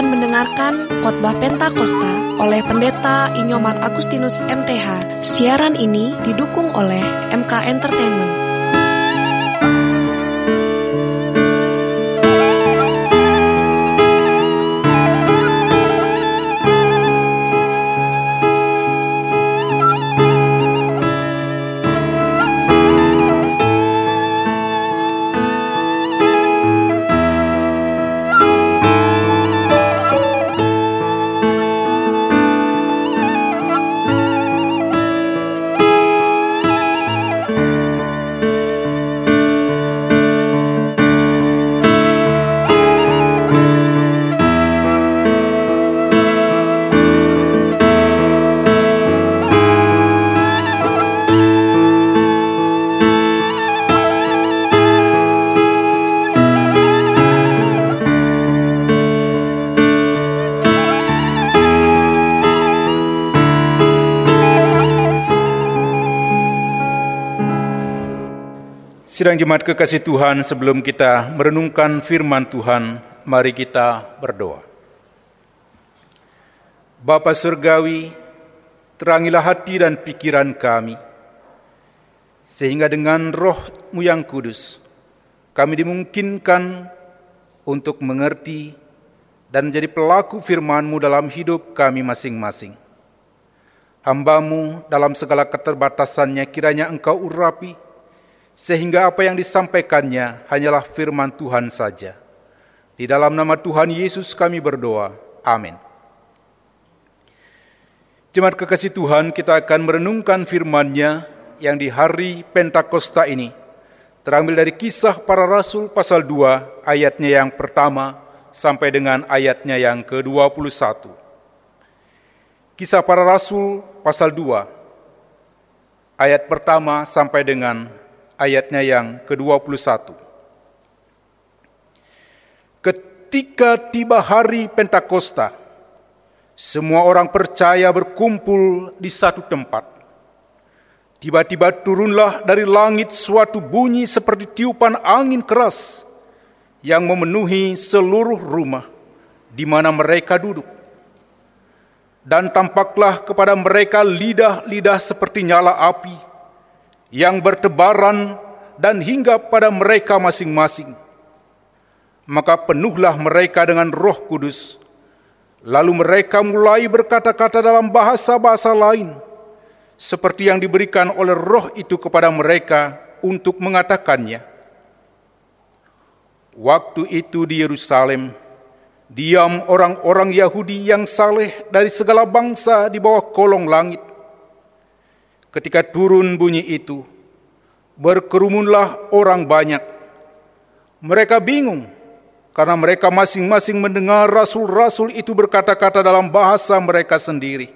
akan mendengarkan khotbah Pentakosta oleh Pendeta Inyoman Agustinus MTH. Siaran ini didukung oleh MK Entertainment. Sidang jemaat kekasih Tuhan, sebelum kita merenungkan firman Tuhan, mari kita berdoa. Bapa Surgawi, terangilah hati dan pikiran kami, sehingga dengan rohmu yang kudus, kami dimungkinkan untuk mengerti dan menjadi pelaku firmanmu dalam hidup kami masing-masing. Hambamu dalam segala keterbatasannya kiranya engkau urapi, sehingga apa yang disampaikannya hanyalah firman Tuhan saja. Di dalam nama Tuhan Yesus kami berdoa. Amin. Jemaat kekasih Tuhan, kita akan merenungkan firman-Nya yang di hari Pentakosta ini terambil dari kisah para rasul pasal 2 ayatnya yang pertama sampai dengan ayatnya yang ke-21. Kisah para rasul pasal 2 ayat pertama sampai dengan ayatnya yang ke-21. Ketika tiba hari Pentakosta, semua orang percaya berkumpul di satu tempat. Tiba-tiba turunlah dari langit suatu bunyi seperti tiupan angin keras yang memenuhi seluruh rumah di mana mereka duduk. Dan tampaklah kepada mereka lidah-lidah seperti nyala api yang bertebaran dan hingga pada mereka masing-masing. Maka penuhlah mereka dengan roh kudus. Lalu mereka mulai berkata-kata dalam bahasa-bahasa lain, seperti yang diberikan oleh roh itu kepada mereka untuk mengatakannya. Waktu itu di Yerusalem, diam orang-orang Yahudi yang saleh dari segala bangsa di bawah kolong langit Ketika turun bunyi itu, berkerumunlah orang banyak. Mereka bingung karena mereka masing-masing mendengar rasul-rasul itu berkata-kata dalam bahasa mereka sendiri.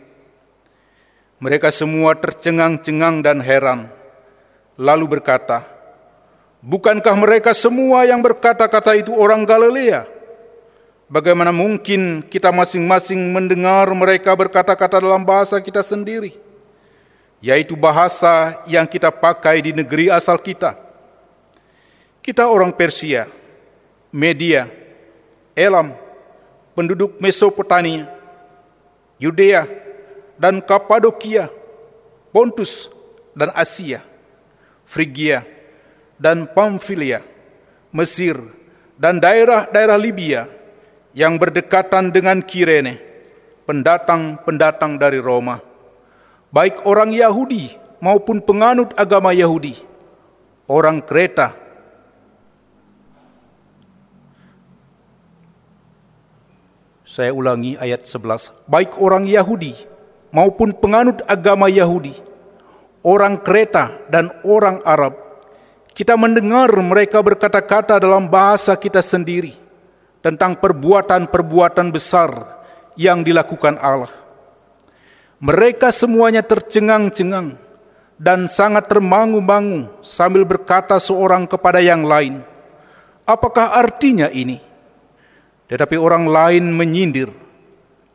Mereka semua tercengang-cengang dan heran, lalu berkata, "Bukankah mereka semua yang berkata-kata itu orang Galilea? Bagaimana mungkin kita masing-masing mendengar mereka berkata-kata dalam bahasa kita sendiri?" Yaitu bahasa yang kita pakai di negeri asal kita. Kita orang Persia, Media, Elam, penduduk Mesopotamia, Yudea, dan Kapadokia, Pontus dan Asia, Frigia dan Pamfilia, Mesir, dan daerah-daerah Libya yang berdekatan dengan Kirene, pendatang-pendatang dari Roma baik orang Yahudi maupun penganut agama Yahudi, orang Kreta, saya ulangi ayat 11, baik orang Yahudi maupun penganut agama Yahudi, orang Kreta dan orang Arab, kita mendengar mereka berkata-kata dalam bahasa kita sendiri tentang perbuatan-perbuatan besar yang dilakukan Allah. Mereka semuanya tercengang-cengang dan sangat termangu-mangu sambil berkata seorang kepada yang lain, "Apakah artinya ini?" Tetapi orang lain menyindir,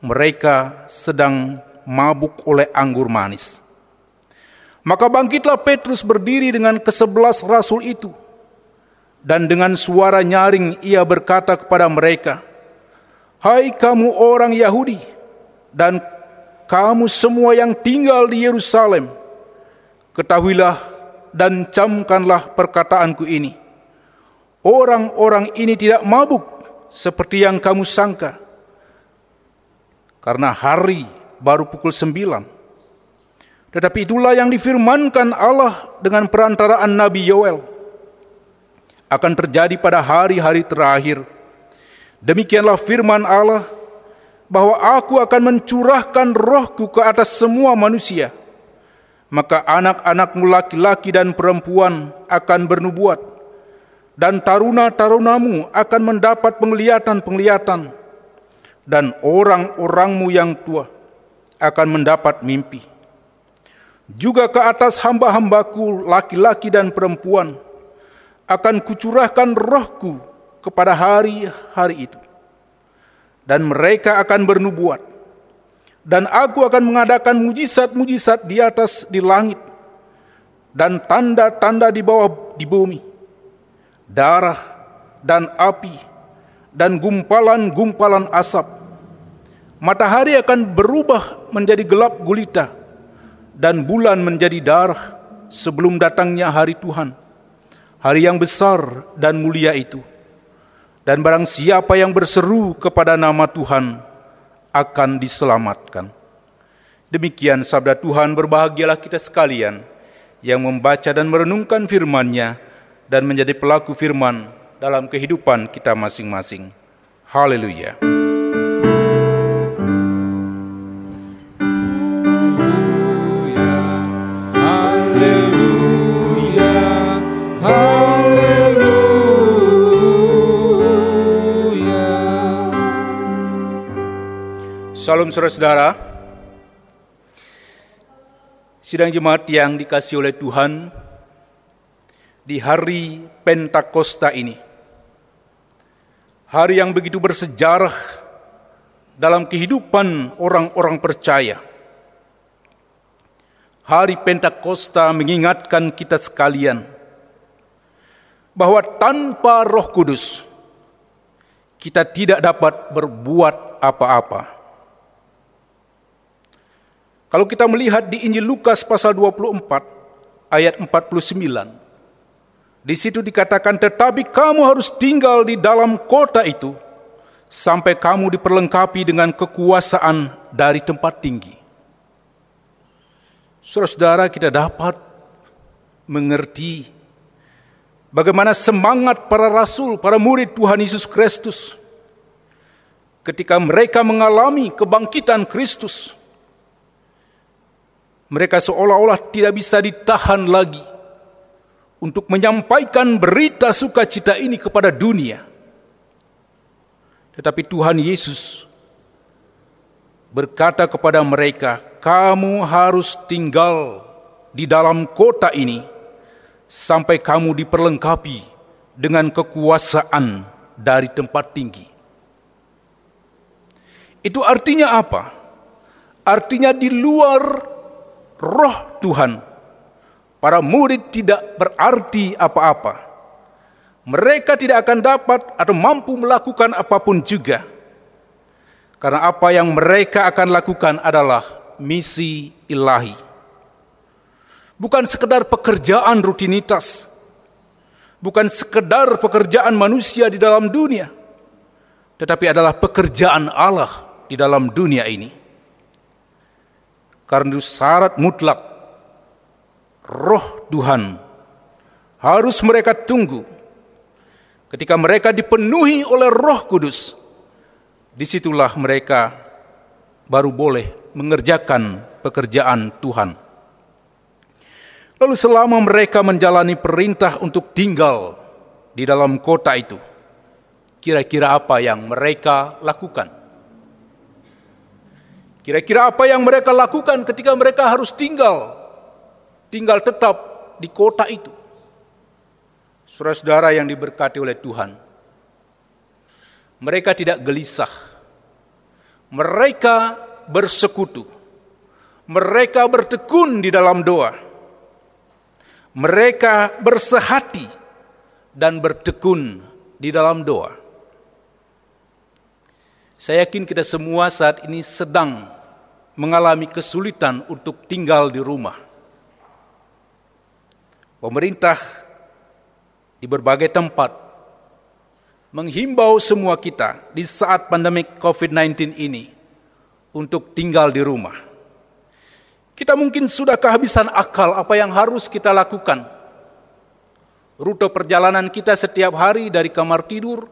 mereka sedang mabuk oleh anggur manis. Maka bangkitlah Petrus berdiri dengan kesebelas rasul itu, dan dengan suara nyaring ia berkata kepada mereka, Hai kamu orang Yahudi dan kamu semua yang tinggal di Yerusalem, ketahuilah dan camkanlah perkataanku ini. Orang-orang ini tidak mabuk seperti yang kamu sangka. Karena hari baru pukul sembilan. Tetapi itulah yang difirmankan Allah dengan perantaraan Nabi Yoel. Akan terjadi pada hari-hari terakhir Demikianlah firman Allah bahwa aku akan mencurahkan rohku ke atas semua manusia. Maka anak-anakmu laki-laki dan perempuan akan bernubuat. Dan taruna-tarunamu akan mendapat penglihatan-penglihatan. Dan orang-orangmu yang tua akan mendapat mimpi. Juga ke atas hamba-hambaku laki-laki dan perempuan akan kucurahkan rohku kepada hari-hari itu. Dan mereka akan bernubuat. Dan aku akan mengadakan mujizat-mujizat di atas di langit. Dan tanda-tanda di bawah di bumi. Darah dan api dan gumpalan-gumpalan asap. Matahari akan berubah menjadi gelap gulita dan bulan menjadi darah sebelum datangnya hari Tuhan. Hari yang besar dan mulia itu dan barang siapa yang berseru kepada nama Tuhan akan diselamatkan. Demikian sabda Tuhan berbahagialah kita sekalian yang membaca dan merenungkan firman-Nya dan menjadi pelaku firman dalam kehidupan kita masing-masing. Haleluya. Salam saudara-saudara. Sidang jemaat yang dikasih oleh Tuhan di hari Pentakosta ini. Hari yang begitu bersejarah dalam kehidupan orang-orang percaya. Hari Pentakosta mengingatkan kita sekalian bahwa tanpa Roh Kudus kita tidak dapat berbuat apa-apa. Kalau kita melihat di Injil Lukas pasal 24 ayat 49 di situ dikatakan tetapi kamu harus tinggal di dalam kota itu sampai kamu diperlengkapi dengan kekuasaan dari tempat tinggi. Saudara-saudara kita dapat mengerti bagaimana semangat para rasul, para murid Tuhan Yesus Kristus ketika mereka mengalami kebangkitan Kristus mereka seolah-olah tidak bisa ditahan lagi untuk menyampaikan berita sukacita ini kepada dunia. Tetapi Tuhan Yesus berkata kepada mereka, "Kamu harus tinggal di dalam kota ini sampai kamu diperlengkapi dengan kekuasaan dari tempat tinggi." Itu artinya apa? Artinya di luar roh Tuhan, para murid tidak berarti apa-apa. Mereka tidak akan dapat atau mampu melakukan apa pun juga. Karena apa yang mereka akan lakukan adalah misi ilahi. Bukan sekedar pekerjaan rutinitas. Bukan sekedar pekerjaan manusia di dalam dunia. Tetapi adalah pekerjaan Allah di dalam dunia ini. Karena itu syarat mutlak roh Tuhan harus mereka tunggu ketika mereka dipenuhi oleh Roh Kudus. Di situlah mereka baru boleh mengerjakan pekerjaan Tuhan. Lalu selama mereka menjalani perintah untuk tinggal di dalam kota itu, kira-kira apa yang mereka lakukan? Kira-kira apa yang mereka lakukan ketika mereka harus tinggal, tinggal tetap di kota itu. Saudara-saudara yang diberkati oleh Tuhan, mereka tidak gelisah, mereka bersekutu, mereka bertekun di dalam doa, mereka bersehati dan bertekun di dalam doa. Saya yakin kita semua saat ini sedang mengalami kesulitan untuk tinggal di rumah. Pemerintah di berbagai tempat menghimbau semua kita di saat pandemi COVID-19 ini untuk tinggal di rumah. Kita mungkin sudah kehabisan akal apa yang harus kita lakukan. Rute perjalanan kita setiap hari dari kamar tidur,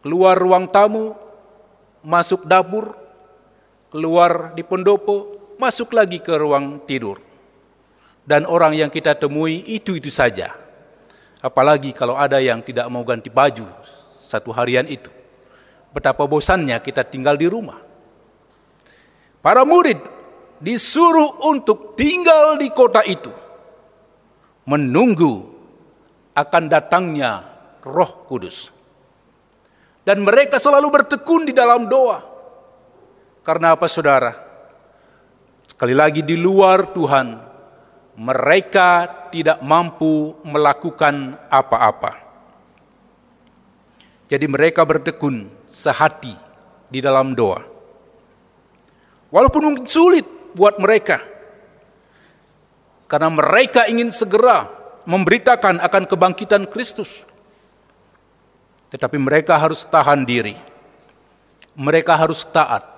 keluar ruang tamu, masuk dapur, keluar di pendopo, masuk lagi ke ruang tidur dan orang yang kita temui itu-itu saja. Apalagi kalau ada yang tidak mau ganti baju satu harian itu. Betapa bosannya kita tinggal di rumah. Para murid disuruh untuk tinggal di kota itu. Menunggu akan datangnya roh kudus. Dan mereka selalu bertekun di dalam doa. Karena apa saudara? Sekali lagi di luar Tuhan mereka tidak mampu melakukan apa-apa. Jadi mereka bertekun sehati di dalam doa. Walaupun mungkin sulit buat mereka. Karena mereka ingin segera memberitakan akan kebangkitan Kristus. Tetapi mereka harus tahan diri. Mereka harus taat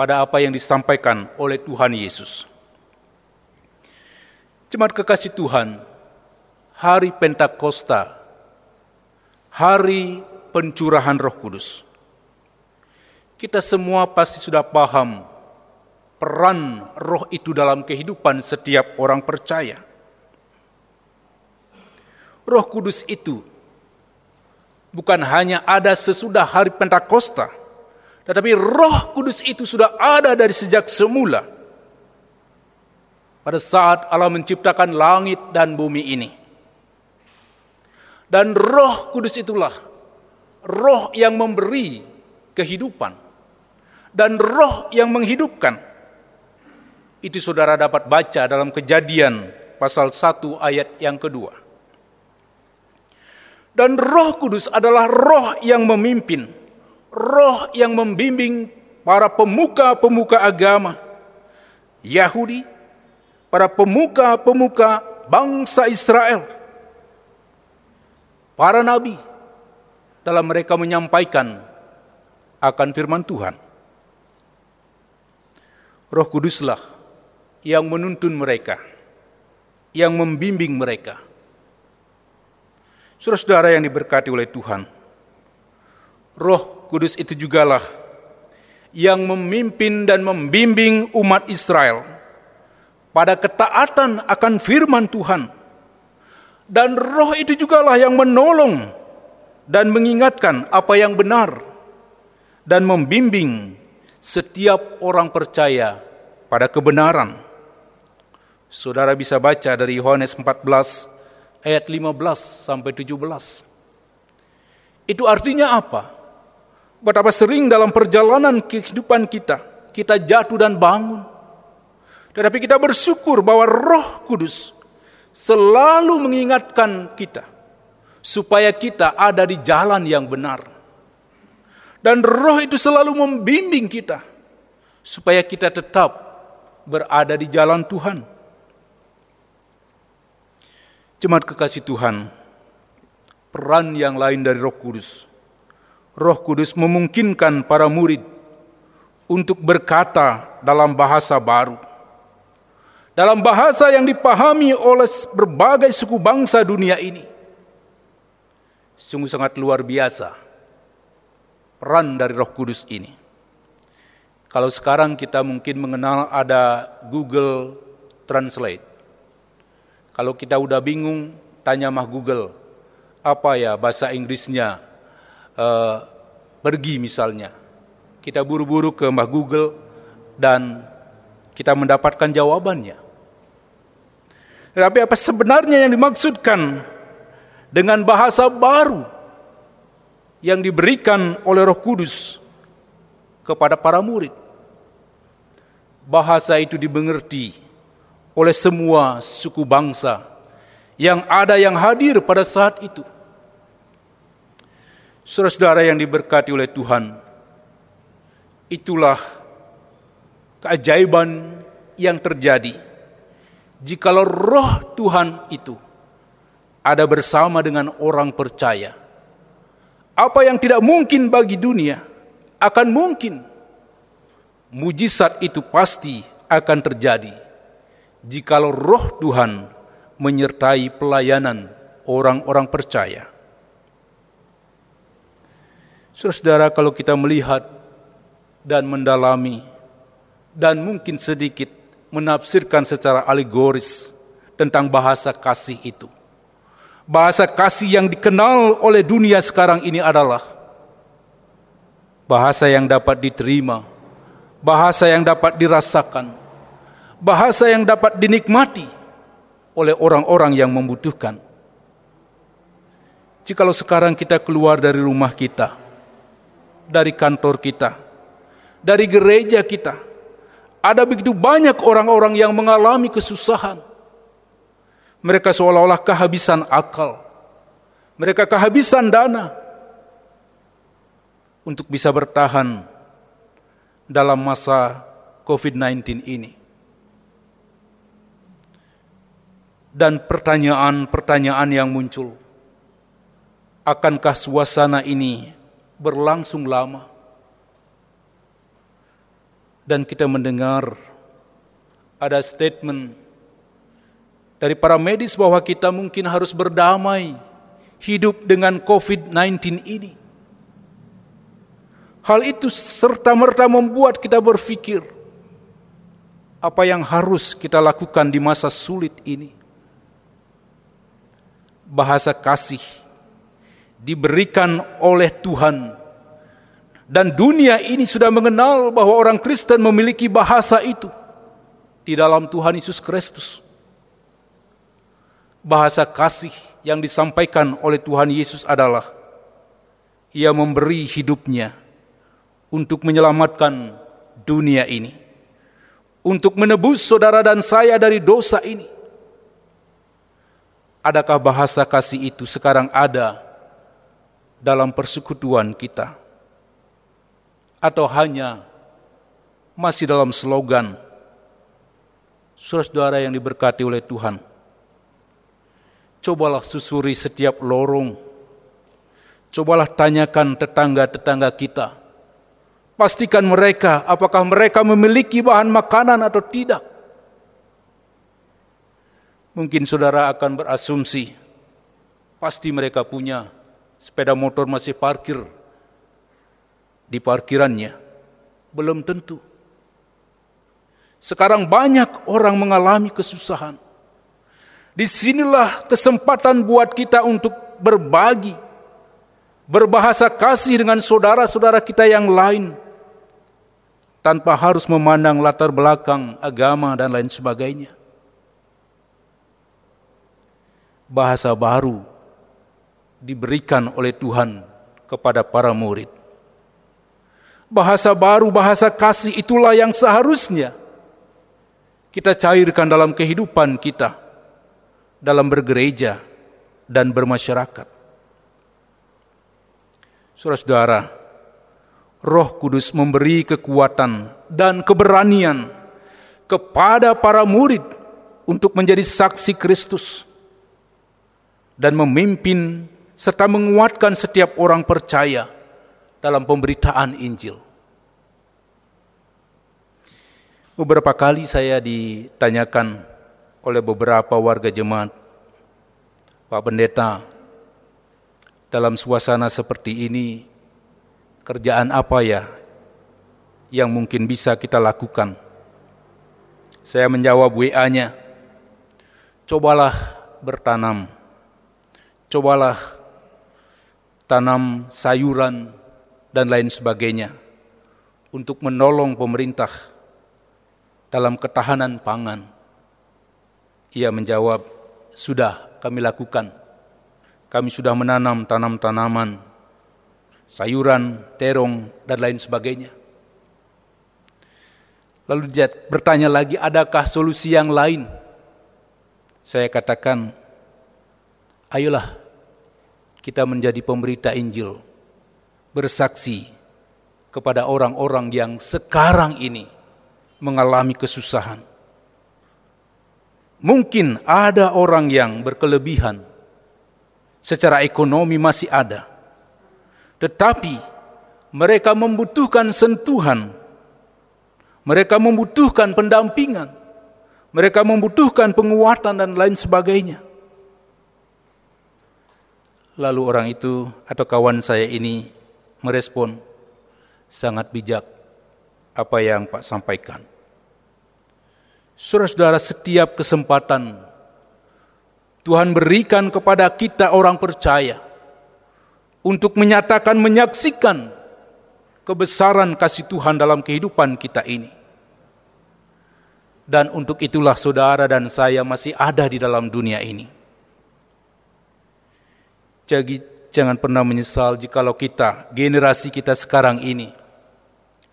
pada apa yang disampaikan oleh Tuhan Yesus. Jemaat kekasih Tuhan, hari Pentakosta, hari pencurahan Roh Kudus. Kita semua pasti sudah paham peran roh itu dalam kehidupan setiap orang percaya. Roh Kudus itu bukan hanya ada sesudah hari Pentakosta, tetapi Roh Kudus itu sudah ada dari sejak semula pada saat Allah menciptakan langit dan bumi ini. Dan roh kudus itulah roh yang memberi kehidupan dan roh yang menghidupkan. Itu saudara dapat baca dalam kejadian pasal 1 ayat yang kedua. Dan roh kudus adalah roh yang memimpin, roh yang membimbing para pemuka-pemuka agama, Yahudi, para pemuka-pemuka bangsa Israel, para nabi, dalam mereka menyampaikan akan firman Tuhan. Roh Kuduslah yang menuntun mereka, yang membimbing mereka. Saudara-saudara yang diberkati oleh Tuhan, Roh Kudus itu jugalah yang memimpin dan membimbing umat Israel pada ketaatan akan firman Tuhan. Dan roh itu jugalah yang menolong dan mengingatkan apa yang benar dan membimbing setiap orang percaya pada kebenaran. Saudara bisa baca dari Yohanes 14 ayat 15 sampai 17. Itu artinya apa? Betapa sering dalam perjalanan kehidupan kita, kita jatuh dan bangun tetapi kita bersyukur bahwa Roh Kudus selalu mengingatkan kita supaya kita ada di jalan yang benar. Dan Roh itu selalu membimbing kita supaya kita tetap berada di jalan Tuhan. Jemaat kekasih Tuhan, peran yang lain dari Roh Kudus. Roh Kudus memungkinkan para murid untuk berkata dalam bahasa baru dalam bahasa yang dipahami oleh berbagai suku bangsa dunia ini. Sungguh sangat luar biasa peran dari Roh Kudus ini. Kalau sekarang kita mungkin mengenal ada Google Translate. Kalau kita udah bingung, tanya mah Google, apa ya bahasa Inggrisnya uh, pergi misalnya. Kita buru-buru ke Mbah Google dan kita mendapatkan jawabannya. Tapi apa sebenarnya yang dimaksudkan dengan bahasa baru yang diberikan oleh Roh Kudus kepada para murid? Bahasa itu dimengerti oleh semua suku bangsa yang ada yang hadir pada saat itu. Saudara-saudara yang diberkati oleh Tuhan, Itulah keajaiban yang terjadi jikalau roh Tuhan itu ada bersama dengan orang percaya. Apa yang tidak mungkin bagi dunia akan mungkin. Mujizat itu pasti akan terjadi jikalau roh Tuhan menyertai pelayanan orang-orang percaya. Saudara-saudara, kalau kita melihat dan mendalami dan mungkin sedikit menafsirkan secara alegoris tentang bahasa kasih itu. Bahasa kasih yang dikenal oleh dunia sekarang ini adalah bahasa yang dapat diterima, bahasa yang dapat dirasakan, bahasa yang dapat dinikmati oleh orang-orang yang membutuhkan. Jikalau sekarang kita keluar dari rumah kita, dari kantor kita, dari gereja kita, ada begitu banyak orang-orang yang mengalami kesusahan, mereka seolah-olah kehabisan akal. Mereka kehabisan dana untuk bisa bertahan dalam masa COVID-19 ini. Dan pertanyaan-pertanyaan yang muncul, akankah suasana ini berlangsung lama? Dan kita mendengar ada statement dari para medis bahwa kita mungkin harus berdamai hidup dengan COVID-19 ini. Hal itu serta-merta membuat kita berpikir apa yang harus kita lakukan di masa sulit ini. Bahasa kasih diberikan oleh Tuhan dan dunia ini sudah mengenal bahwa orang Kristen memiliki bahasa itu di dalam Tuhan Yesus Kristus bahasa kasih yang disampaikan oleh Tuhan Yesus adalah ia memberi hidupnya untuk menyelamatkan dunia ini, untuk menebus saudara dan saya dari dosa ini. Adakah bahasa kasih itu sekarang ada dalam persekutuan kita? Atau hanya masih dalam slogan saudara-saudara yang diberkati oleh Tuhan? Cobalah susuri setiap lorong. Cobalah tanyakan tetangga-tetangga kita. Pastikan mereka apakah mereka memiliki bahan makanan atau tidak. Mungkin saudara akan berasumsi, pasti mereka punya sepeda motor masih parkir di parkirannya. Belum tentu. Sekarang banyak orang mengalami kesusahan Di sinilah kesempatan buat kita untuk berbagi, berbahasa kasih dengan saudara-saudara kita yang lain, tanpa harus memandang latar belakang agama dan lain sebagainya. Bahasa baru diberikan oleh Tuhan kepada para murid. Bahasa baru, bahasa kasih itulah yang seharusnya kita cairkan dalam kehidupan kita dalam bergereja dan bermasyarakat. Saudara-saudara, Roh Kudus memberi kekuatan dan keberanian kepada para murid untuk menjadi saksi Kristus dan memimpin serta menguatkan setiap orang percaya dalam pemberitaan Injil. Beberapa kali saya ditanyakan oleh beberapa warga jemaat. Pak Pendeta, dalam suasana seperti ini, kerjaan apa ya yang mungkin bisa kita lakukan? Saya menjawab WA-nya, cobalah bertanam, cobalah tanam sayuran dan lain sebagainya untuk menolong pemerintah dalam ketahanan pangan ia menjawab, sudah kami lakukan. Kami sudah menanam tanam-tanaman, sayuran, terong, dan lain sebagainya. Lalu dia bertanya lagi, adakah solusi yang lain? Saya katakan, ayolah kita menjadi pemberita Injil, bersaksi kepada orang-orang yang sekarang ini mengalami kesusahan. Mungkin ada orang yang berkelebihan, secara ekonomi masih ada, tetapi mereka membutuhkan sentuhan, mereka membutuhkan pendampingan, mereka membutuhkan penguatan dan lain sebagainya. Lalu orang itu atau kawan saya ini merespon, sangat bijak apa yang Pak sampaikan. Saudara-saudara, setiap kesempatan Tuhan berikan kepada kita orang percaya untuk menyatakan, menyaksikan kebesaran kasih Tuhan dalam kehidupan kita ini. Dan untuk itulah saudara dan saya masih ada di dalam dunia ini. Jadi jangan pernah menyesal jikalau kita, generasi kita sekarang ini,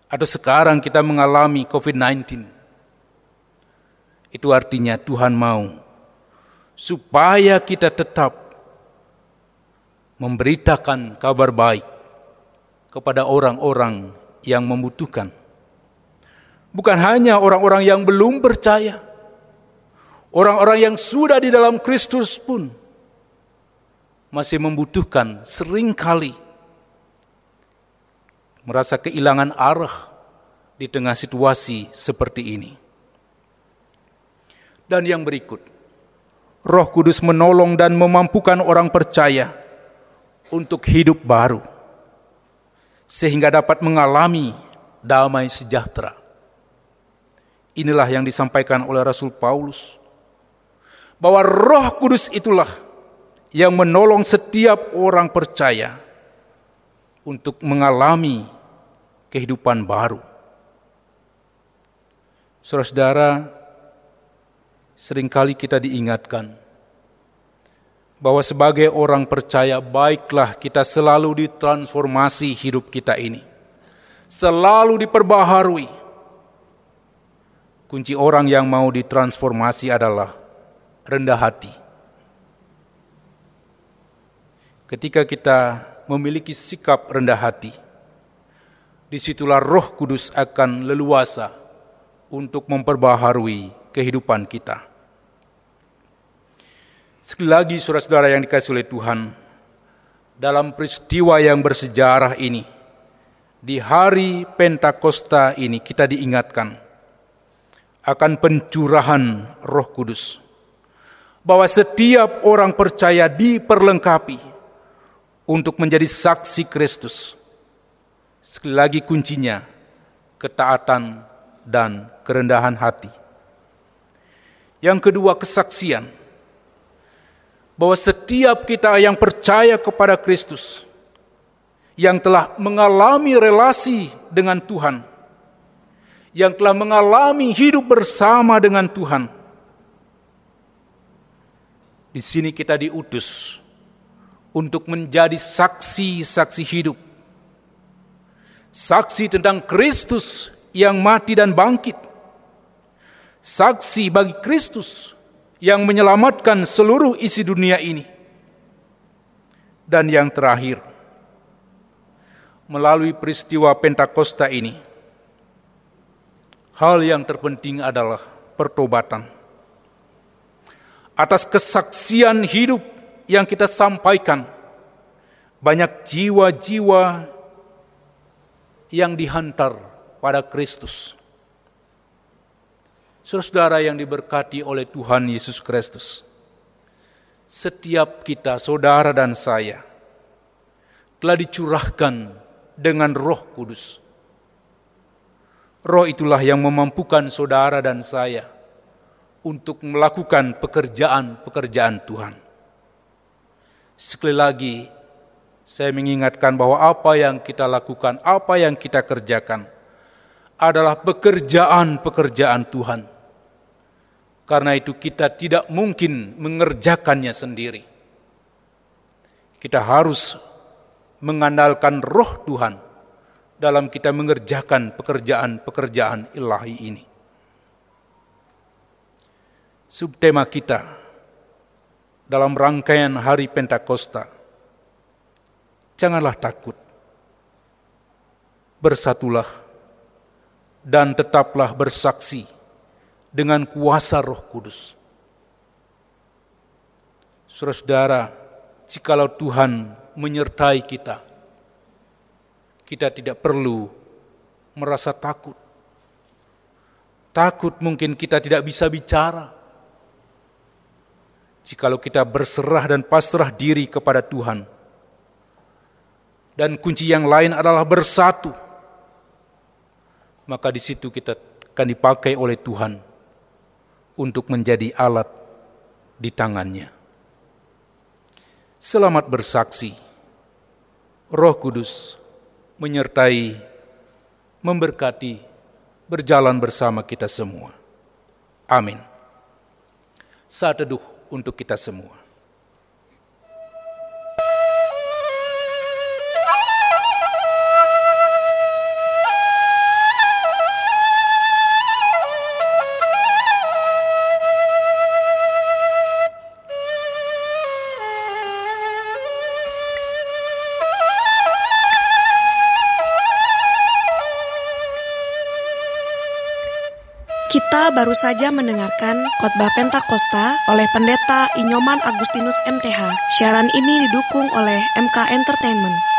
atau sekarang kita mengalami COVID-19 itu artinya Tuhan mau supaya kita tetap memberitakan kabar baik kepada orang-orang yang membutuhkan. Bukan hanya orang-orang yang belum percaya, orang-orang yang sudah di dalam Kristus pun masih membutuhkan sering kali merasa kehilangan arah di tengah situasi seperti ini. Dan yang berikut, Roh Kudus menolong dan memampukan orang percaya untuk hidup baru, sehingga dapat mengalami damai sejahtera. Inilah yang disampaikan oleh Rasul Paulus, bahwa Roh Kudus itulah yang menolong setiap orang percaya untuk mengalami kehidupan baru. Saudara-saudara, sering kali kita diingatkan bahwa sebagai orang percaya baiklah kita selalu ditransformasi hidup kita ini. Selalu diperbaharui. Kunci orang yang mau ditransformasi adalah rendah hati. Ketika kita memiliki sikap rendah hati, di situlah roh kudus akan leluasa untuk memperbaharui kehidupan kita. Sekali lagi saudara-saudara yang dikasih oleh Tuhan, dalam peristiwa yang bersejarah ini, di hari Pentakosta ini kita diingatkan akan pencurahan Roh Kudus. Bahwa setiap orang percaya diperlengkapi untuk menjadi saksi Kristus. Sekali lagi kuncinya ketaatan dan kerendahan hati. Yang kedua kesaksian bahwa setiap kita yang percaya kepada Kristus, yang telah mengalami relasi dengan Tuhan, yang telah mengalami hidup bersama dengan Tuhan, di sini kita diutus untuk menjadi saksi-saksi hidup, saksi tentang Kristus yang mati dan bangkit, saksi bagi Kristus yang menyelamatkan seluruh isi dunia ini. Dan yang terakhir, melalui peristiwa Pentakosta ini, hal yang terpenting adalah pertobatan. Atas kesaksian hidup yang kita sampaikan, banyak jiwa-jiwa yang dihantar pada Kristus Saudara-saudara yang diberkati oleh Tuhan Yesus Kristus, setiap kita, saudara dan saya, telah dicurahkan dengan Roh Kudus. Roh itulah yang memampukan saudara dan saya untuk melakukan pekerjaan-pekerjaan Tuhan. Sekali lagi, saya mengingatkan bahwa apa yang kita lakukan, apa yang kita kerjakan adalah pekerjaan-pekerjaan Tuhan karena itu kita tidak mungkin mengerjakannya sendiri. Kita harus mengandalkan roh Tuhan dalam kita mengerjakan pekerjaan-pekerjaan ilahi ini. Subtema kita dalam rangkaian hari Pentakosta, janganlah takut. bersatulah dan tetaplah bersaksi dengan kuasa Roh Kudus. Saudara-saudara, jikalau Tuhan menyertai kita, kita tidak perlu merasa takut. Takut mungkin kita tidak bisa bicara. Jikalau kita berserah dan pasrah diri kepada Tuhan, dan kunci yang lain adalah bersatu, maka di situ kita akan dipakai oleh Tuhan untuk menjadi alat di tangannya. Selamat bersaksi, Roh Kudus menyertai, memberkati, berjalan bersama kita semua. Amin. Saat teduh untuk kita semua. Baru saja mendengarkan khotbah Pentakosta oleh Pendeta Inyoman Agustinus MTH. Siaran ini didukung oleh MK Entertainment.